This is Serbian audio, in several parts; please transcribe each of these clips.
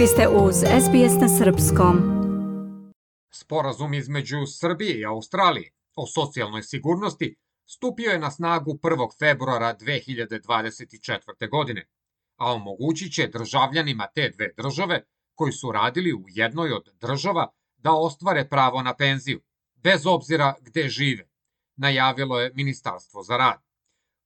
Vi ste uz SBS na Srpskom. Sporazum između Srbije i Australije o socijalnoj sigurnosti stupio je na snagu 1. februara 2024. godine, a omogućit će državljanima te dve države koji su radili u jednoj od država da ostvare pravo na penziju, bez obzira gde žive, najavilo je Ministarstvo za rad.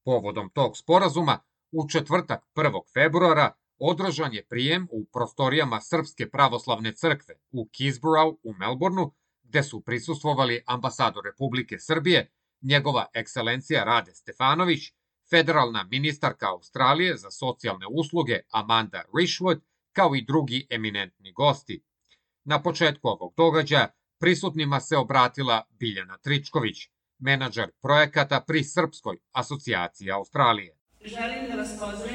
Povodom tog sporazuma, u četvrtak 1. februara održan je prijem u prostorijama Srpske pravoslavne crkve u Kisborough u Melbourneu, gde su prisustvovali ambasador Republike Srbije, njegova ekscelencija Rade Stefanović, federalna ministarka Australije za socijalne usluge Amanda Rishwood, kao i drugi eminentni gosti. Na početku ovog događaja prisutnima se obratila Biljana Tričković, menadžer projekata pri Srpskoj asocijaciji Australije. Želim da vas pozdravim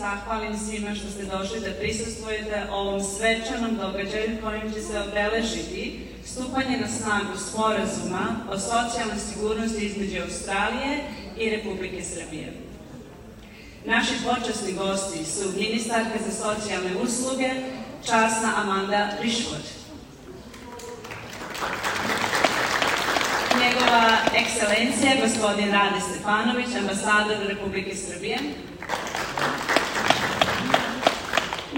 zahvalim svima što ste došli da prisustvujete ovom svečanom događaju kojim će se obeležiti stupanje na snagu sporazuma o socijalnoj sigurnosti između Australije i Republike Srbije. Naši počasni gosti su ministarka za socijalne usluge, časna Amanda Rišvod. Njegova ekscelencija, gospodin Rade Stefanović, ambasador Republike Srbije.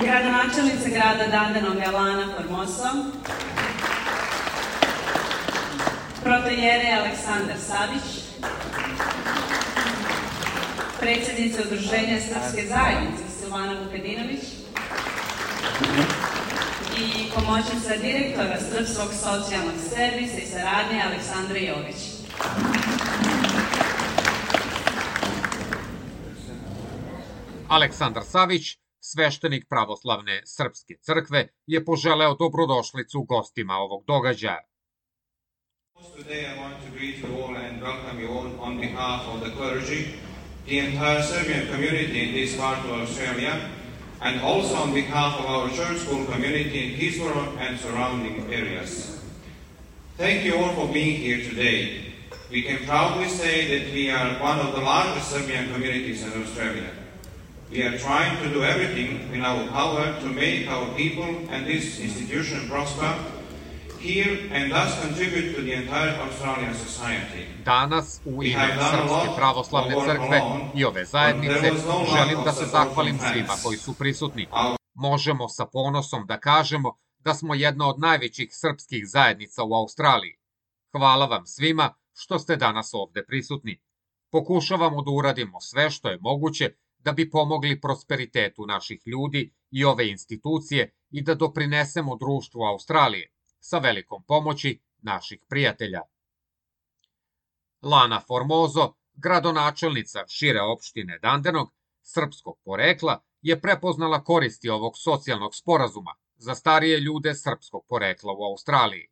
Gradonačelnica grada Dandenong Alana Formoso. Protojere Aleksandar Savić. Predsednica Udruženja Srpske zajednice Silvana Vukadinović i pomoćnica direktora Srpskog socijalnog servisa i saradnje Aleksandra Jović. Aleksandar Savić, sveštenik pravoslavne Srpske crkve, je poželeo dobrodošlicu gostima ovog događaja. Today I want to greet you all and welcome you all on behalf of the clergy, the entire Serbian community in this part of Australia, and also on behalf of our church school community in Kisborough and surrounding areas. Thank you all for being here today. We can proudly say that we are one of the largest Serbian communities in Australia. We are trying to do everything in our power to make our people and this institution prosper here and thus contribute to the entire Australian society. Danas u ime Srpske pravoslavne crkve i ove zajednice želim da se zahvalim svima koji su prisutni. Možemo sa ponosom da kažemo da smo jedna od najvećih srpskih zajednica u Australiji. Hvala vam svima što ste danas ovde prisutni. Pokušavamo da uradimo sve što je moguće da bi pomogli prosperitetu naših ljudi i ove institucije i da doprinesemo društvu Australije sa velikom pomoći naših prijatelja. Lana Formozo, gradonačelnica šire opštine Dandenog, srpskog porekla, je prepoznala koristi ovog socijalnog sporazuma za starije ljude srpskog porekla u Australiji.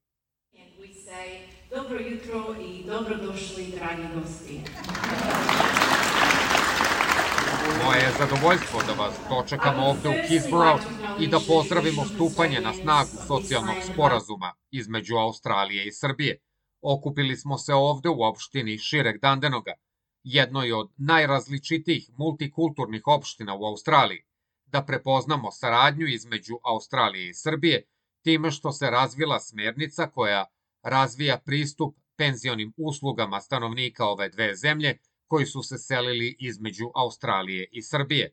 Dobro jutro i dobrodošli, dragi gosti. Moje je zadovoljstvo da vas dočekamo ovde u Kisborough i da pozdravimo stupanje na snagu socijalnog sporazuma između Australije i Srbije. Okupili smo se ovde u opštini Šireg Dandenoga, jednoj od najrazličitijih multikulturnih opština u Australiji, da prepoznamo saradnju između Australije i Srbije, time što se razvila smernica koja razvija pristup penzionim uslugama stanovnika ove dve zemlje koji su se selili između Australije i Srbije.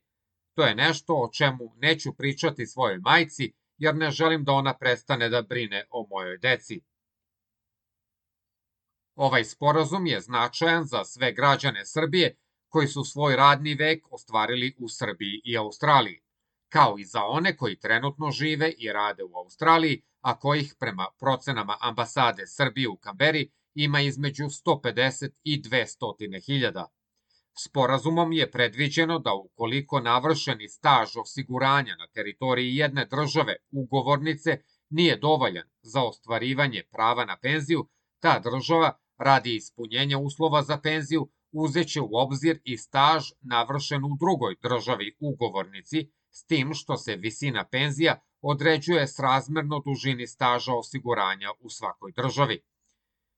To je nešto o čemu neću pričati svojoj majci, jer ne želim da ona prestane da brine o mojoj deci. Ovaj sporazum je značajan za sve građane Srbije koji su svoj radni vek ostvarili u Srbiji i Australiji, kao i za one koji trenutno žive i rade u Australiji, a kojih prema procenama ambasade Srbije u Kamberi ima između 150 i 200 hiljada. Sporazumom je predviđeno da ukoliko navršeni staž osiguranja na teritoriji jedne države ugovornice nije dovoljan za ostvarivanje prava na penziju, ta država radi ispunjenja uslova za penziju uzeće u obzir i staž navršen u drugoj državi ugovornici, s tim što se visina penzija određuje srazmerno dužini staža osiguranja u svakoj državi.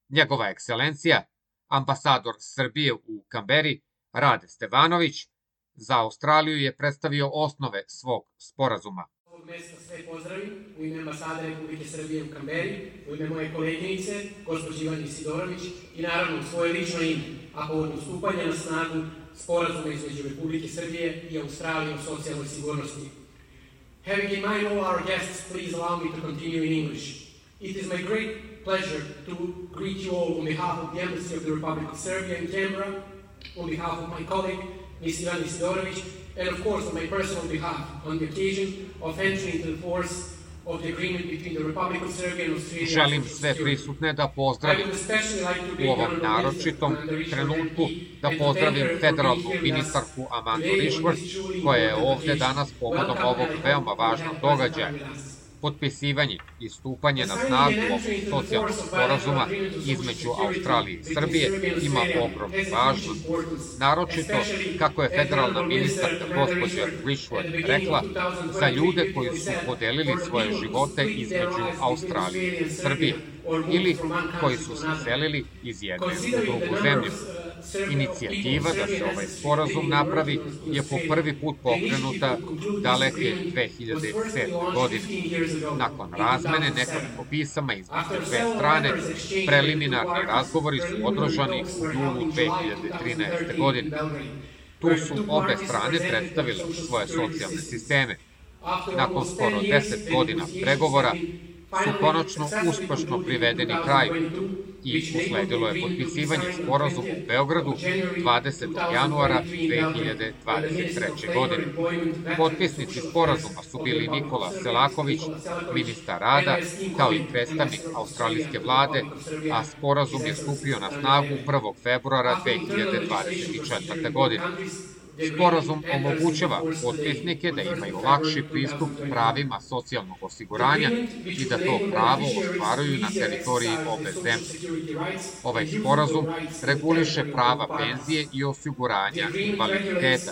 Njegova ekscelencija, ambasador Srbije u Kamberi, Rade Stevanović, za Australiju je predstavio osnove svog sporazuma. ovog mesta sve pozdravim u ime ambasade Republike Srbije u Kamberi, u ime moje koleginice, gospođe Ivani Sidorović i naravno svoje lično ime, a povodom stupanja na snagu sporazuma između Republike Srbije i Australije o socijalnoj sigurnosti. Having in mind all our guests, please allow me to continue in English. It is my great pleasure to greet you all on behalf of the Embassy of the Republic of Serbia in Canberra, on behalf of my colleague, Ms. Ivana Sidorović, and of course on my personal behalf on the occasion of entering into the force of the agreement between the Republic of Serbia and Australia. Želim sve prisutne da pozdravim u ovom naročitom trenutku, da pozdravim federalnu ministarku Amandu Rishworth, koja je ovde danas povodom ovog veoma važnog događaja potpisivanje i stupanje na snagu ovog socijalnog sporazuma između Australije i Srbije ima ogromnu važnost. Naročito, kako je federalna ministarka gospođa Rishworth rekla, za ljude koji su podelili svoje živote između Australije i Srbije ili koji su se selili iz jedne u drugu zemlju. Inicijativa da se ovaj sporazum napravi je po prvi put pokrenuta daleke 2007. godine. Nakon razmene nekoliko pisama između dve strane, preliminarni razgovori su održani u julu 2013. godine. Tu su obe strane predstavile svoje socijalne sisteme. Nakon skoro 10 godina pregovora, su konačno uspešno privedeni kraju i usledilo je potpisivanje sporazuma u Beogradu 20. januara 2023. godine. Potpisnici sporazuma su bili Nikola Selaković, ministar rada, kao i predstavnik australijske vlade, a sporazum je stupio na snagu 1. februara 2024. godine. Sporazum omogućava potpisnike da imaju lakši pristup pravima socijalnog osiguranja i da to pravo ostvaruju na teritoriji obe zemlje. Ovaj sporazum reguliše prava penzije i osiguranja invaliditeta.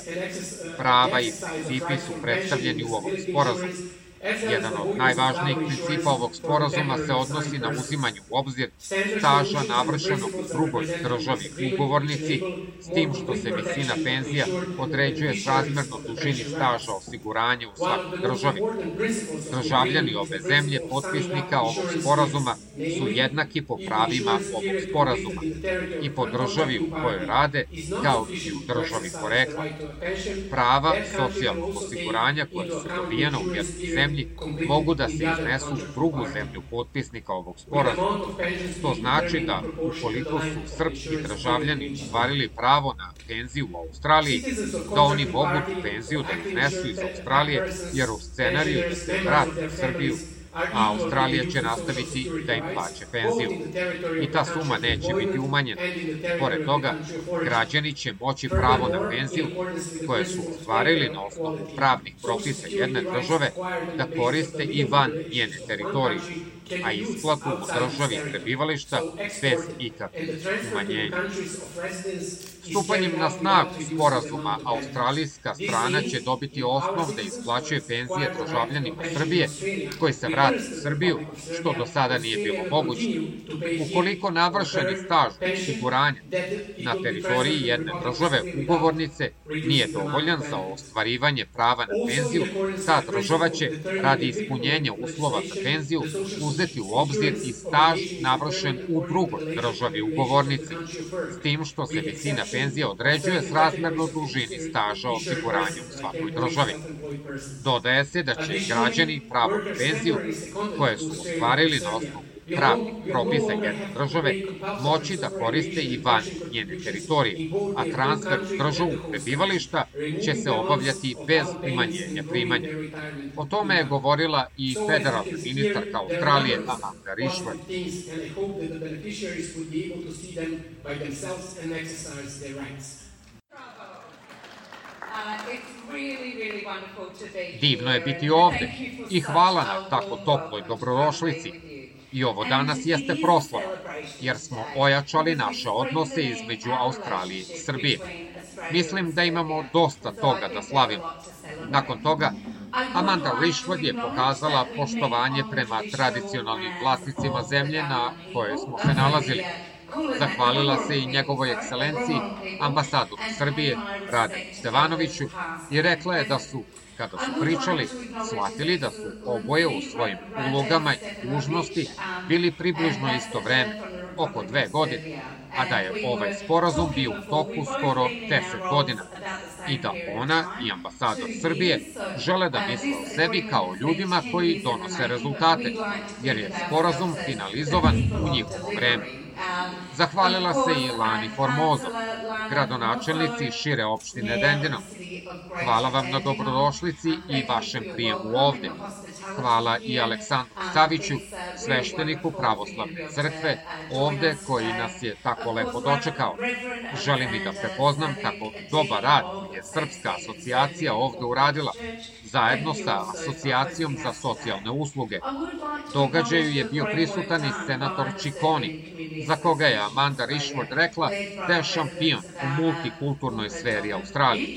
Prava i principi su predstavljeni u ovom sporazumu. Jedan od najvažnijih principa ovog sporazuma se odnosi na uzimanje u obzir staža navršenog u drugoj državi ugovornici, s tim što se visina penzija određuje srazmerno dužini staža osiguranja u svakoj državi. Državljani ove zemlje, potpisnika ovog sporazuma, su jednaki po pravima ovog sporazuma i po državi u kojoj rade, kao i u državi porekla. Prava socijalnog osiguranja koje su dobijene u jednoj zemlji zemlji mogu da se iznesu u drugu zemlju potpisnika ovog sporazuma. To znači da, ukoliko su srpski državljani ostvarili pravo na penziju u Australiji, da oni mogu penziju da iznesu iz Australije, jer u scenariju da se u Srbiju a Australija će nastaviti da im plaće penziju. I ta suma neće biti umanjena. Pored toga, građani će moći pravo na penziju koje su ostvarili na osnovu pravnih propisa jedne države da koriste i van njene teritorije a isplatu u državi prebivališta bez ikakvih umanjenja. Stupanjem na snagu sporazuma, australijska strana će dobiti osnov da isplaćuje penzije državljanima Srbije koji se vrati u Srbiju, što do sada nije bilo moguće. Ukoliko navršeni staž osiguranja na teritoriji jedne države ugovornice nije dovoljan za ostvarivanje prava na penziju, ta država će, radi ispunjenja uslova za penziju, uzeti u obzir i staž navršen u drugoj državi ugovornici, s tim što se visina penzija određuje s razmerno dužini staža osiguranja u svakoj državi. Dodaje se da će građani pravo na penziju koje su ostvarili na osnovu pravnih propisa jedne države moći da koriste i van njene teritorije, a transfer državu prebivališta će se obavljati bez umanjenja primanja. O tome je govorila i federalna ministarka Australije Amanda Rishworth. Divno je biti ovde i hvala na tako toploj dobrodošlici. I ovo danas jeste proslava, jer smo ojačali naše odnose između Australije i Srbije. Mislim da imamo dosta toga da slavimo. Nakon toga, Amanda Rishwood je pokazala poštovanje prema tradicionalnim vlasnicima zemlje na kojoj smo se nalazili. Zahvalila se i njegovoj ekscelenciji, ambasadoru Srbije, Rade Stevanoviću, i rekla je da su kada su pričali, shvatili da su oboje u svojim ulogama i dužnosti bili približno isto vreme, oko dve godine, a da je ovaj sporazum bio u toku skoro 10 godina i da ona i ambasador Srbije žele da misle o sebi kao ljudima koji donose rezultate, jer je sporazum finalizovan u njihovo vreme. Zahvalila se i Lani Formozo, gradonačelnici šire opštine Dendino. Hvala vam na dobrodošlici i vašem prijemu ovde. Hvala i Aleksandru Saviću, svešteniku pravoslavne crkve, ovde koji nas je tako lepo dočekao. Želim i da prepoznam kako dobar rad je Srpska asocijacija ovde uradila, zajedno sa Asocijacijom za socijalne usluge. Događaju je bio prisutan i senator Čikoni, za koga je Amanda Rishford rekla da je šampion u multikulturnoj sferi Australije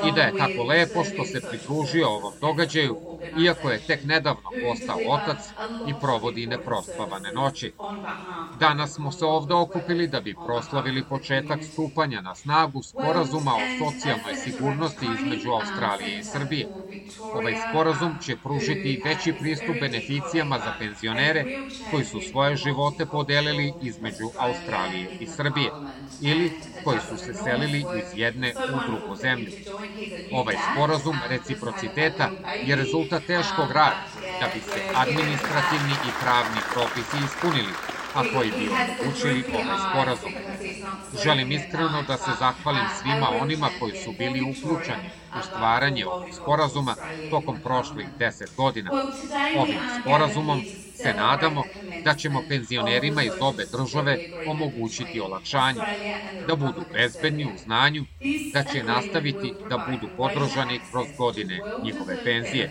i da je tako lepo što se pridružio ovom događaju, iako je tek nedavno postao otac i provodi neprospavane noći. Danas smo se ovde okupili da bi proslavili početak stupanja na snagu sporazuma o socijalnoj sigurnosti između Australije i Srbije. Ovaj sporazum će pružiti veći pristup beneficijama za penzionere koji su svoje živote podelili između Australije i Srbije ili koji su se selili iz jedne u drugu zemlju. Ovaj sporazum reciprociteta je rezultat teškog rada da bi se administrativni i pravni propisi ispunili, a koji bi omogućili ovaj sporazum. Želim iskreno da se zahvalim svima onima koji su bili uključeni u stvaranje ovog sporazuma tokom prošlih deset godina. Ovim sporazumom se nadamo da ćemo penzionerima iz obe države omogućiti olakšanje, da budu bezbedni u znanju, da će nastaviti da budu podržani kroz godine njihove penzije.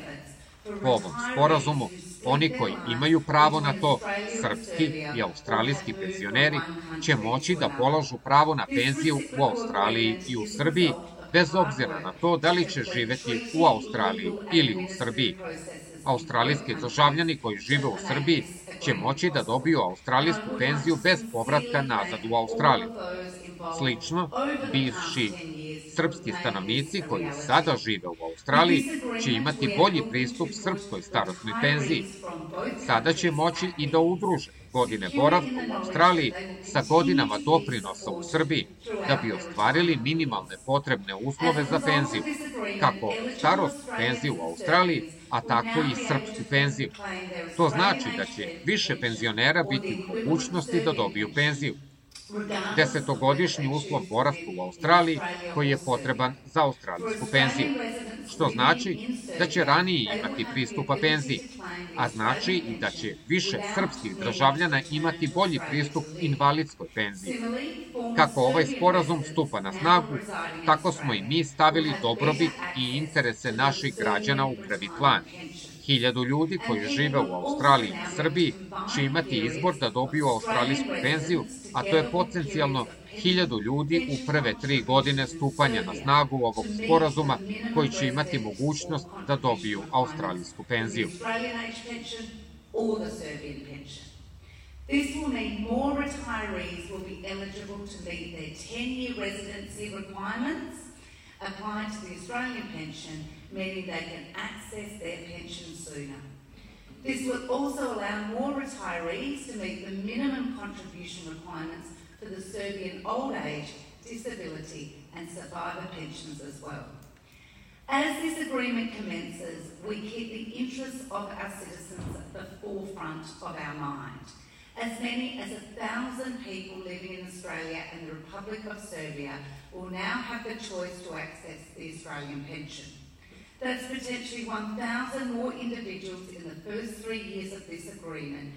Po ovom sporazumu, oni koji imaju pravo na to, srpski i australijski penzioneri, će moći da polažu pravo na penziju u Australiji i u Srbiji, bez obzira na to da li će živeti u Australiji ili u Srbiji. Australijski državljani koji žive u Srbiji će moći da dobiju australijsku penziju bez povratka nazad u Australiju. Slično, bivši srpski stanovnici koji sada žive u Australiji će imati bolji pristup srpskoj starostnoj penziji. Sada će moći i da udruže godine boravka u Australiji sa godinama doprinosa u Srbiji da bi ostvarili minimalne potrebne uslove za penziju, kako starostnu penziju u Australiji, a tako i srpsku penziju. To znači da će više penzionera biti u mogućnosti da dobiju penziju desetogodišnji uslov boravka u Australiji koji je potreban za australijsku penziju, što znači da će ranije imati pristupa penziji, a znači i da će više srpskih državljana imati bolji pristup invalidskoj penziji. Kako ovaj sporazum stupa na snagu, tako smo i mi stavili dobrobit i interese naših građana u prvi plan. Hiljadu ljudi koji žive u Australiji i Srbiji će imati izbor da dobiju australijsku penziju, a to je potencijalno hiljadu ljudi u prve tri godine stupanja na snagu ovog sporazuma koji će imati mogućnost da dobiju australijsku penziju. This will mean more retirees will be eligible to meet their 10-year residency requirements applied to the Australian pension, meaning they can access their pension sooner. This will also allow more retirees to meet the minimum contribution requirements for the Serbian old age, disability and survivor pensions as well. As this agreement commences, we keep the interests of our citizens at the forefront of our mind. As many as a thousand people living in Australia and the Republic of Serbia will now have the choice to access the Australian pension. That's potentially 1,000 more individuals in the first three years of this agreement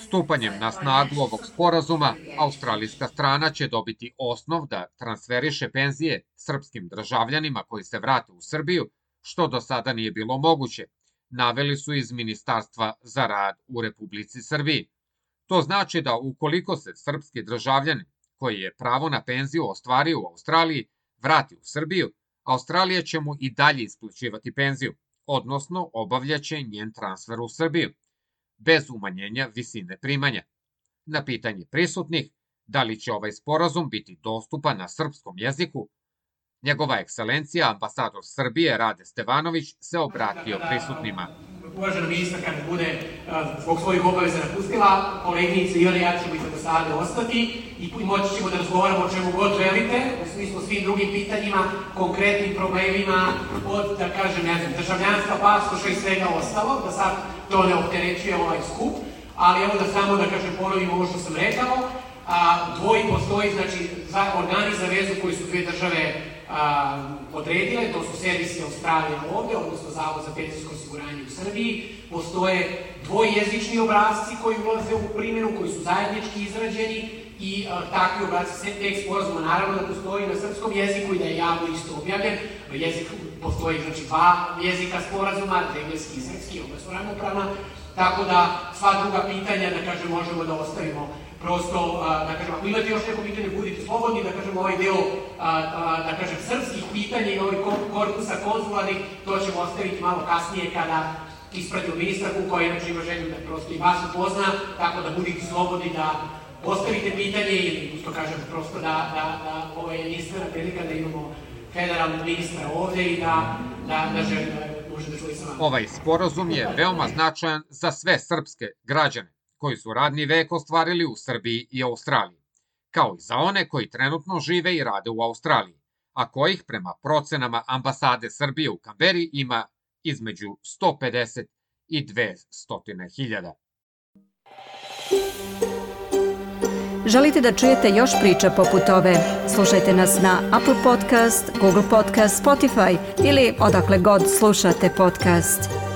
Stupanjem na snagu ovog sporazuma, australijska strana će dobiti osnov da transferiše penzije srpskim državljanima koji se vrate u Srbiju, što do sada nije bilo moguće, naveli su iz Ministarstva za rad u Republici Srbiji. To znači da ukoliko se srpski državljanin koji je pravo na penziju ostvario u Australiji vrati u Srbiju, Australija će mu i dalje isplaćivati penziju, odnosno obavljaće njen transfer u Srbiju, bez umanjenja visine primanja. Na pitanje prisutnih, da li će ovaj sporazum biti dostupan na srpskom jeziku, Njegova ekscelencija, ambasador Srbije Rade Stevanović, se obratio prisutnima. Uvažena ministra kada bude zbog svojih obaveza napustila, koleginice i ja ćemo ambasade ostati i moći ćemo da razgovaramo o čemu god želite, u smislu svim drugim pitanjima, konkretnim problemima, od, da kažem, ne znam, državljanstva, pasoša i svega ostalo, da sad to ne opterećuje ovaj skup, ali evo da samo da kažem ponovim ovo što sam rekao, a, dvoji postoji, znači, za, organi za vezu koji su dve države a, odredile, to su servisi Australije ovde, odnosno Zavod za penzijsko osiguranje u Srbiji, postoje dvojezični obrazci koji ulaze u primjenu, koji su zajednički izrađeni i a, takvi obrazci tekst sporazuma naravno da postoji na srpskom jeziku i da je javno isto objavljen. Jezik postoji, znači, dva jezika sporazuma, engleski i srpski, oba su ravnopravna, tako da sva druga pitanja, da kažem, možemo da ostavimo prosto, da kažem, ako imate još neko pitanje, budite slobodni, da kažem, ovaj deo, da kažem, srpskih pitanja i ovih korpusa konzularnih, to ćemo ostaviti malo kasnije kada ispratimo ministarku koja inače ima želju da prosto i vas upozna, tako da budite slobodni da postavite pitanje ili, što kažem, prosto da, da, da ovo je jedinstvena prilika da imamo federalnog ministra ovde i da, da, da želim da da čuli sa vama. Ovaj sporazum je veoma značajan za sve srpske građane koji su radni vek ostvarili u Srbiji i Australiji, kao i za one koji trenutno žive i rade u Australiji, a kojih prema procenama ambasade Srbije u Kamberi ima između 150 i 200 hiljada. Želite da čujete još priča poput ove? Slušajte nas na Apple Podcast, Google Podcast, Spotify ili odakle god slušate podcast.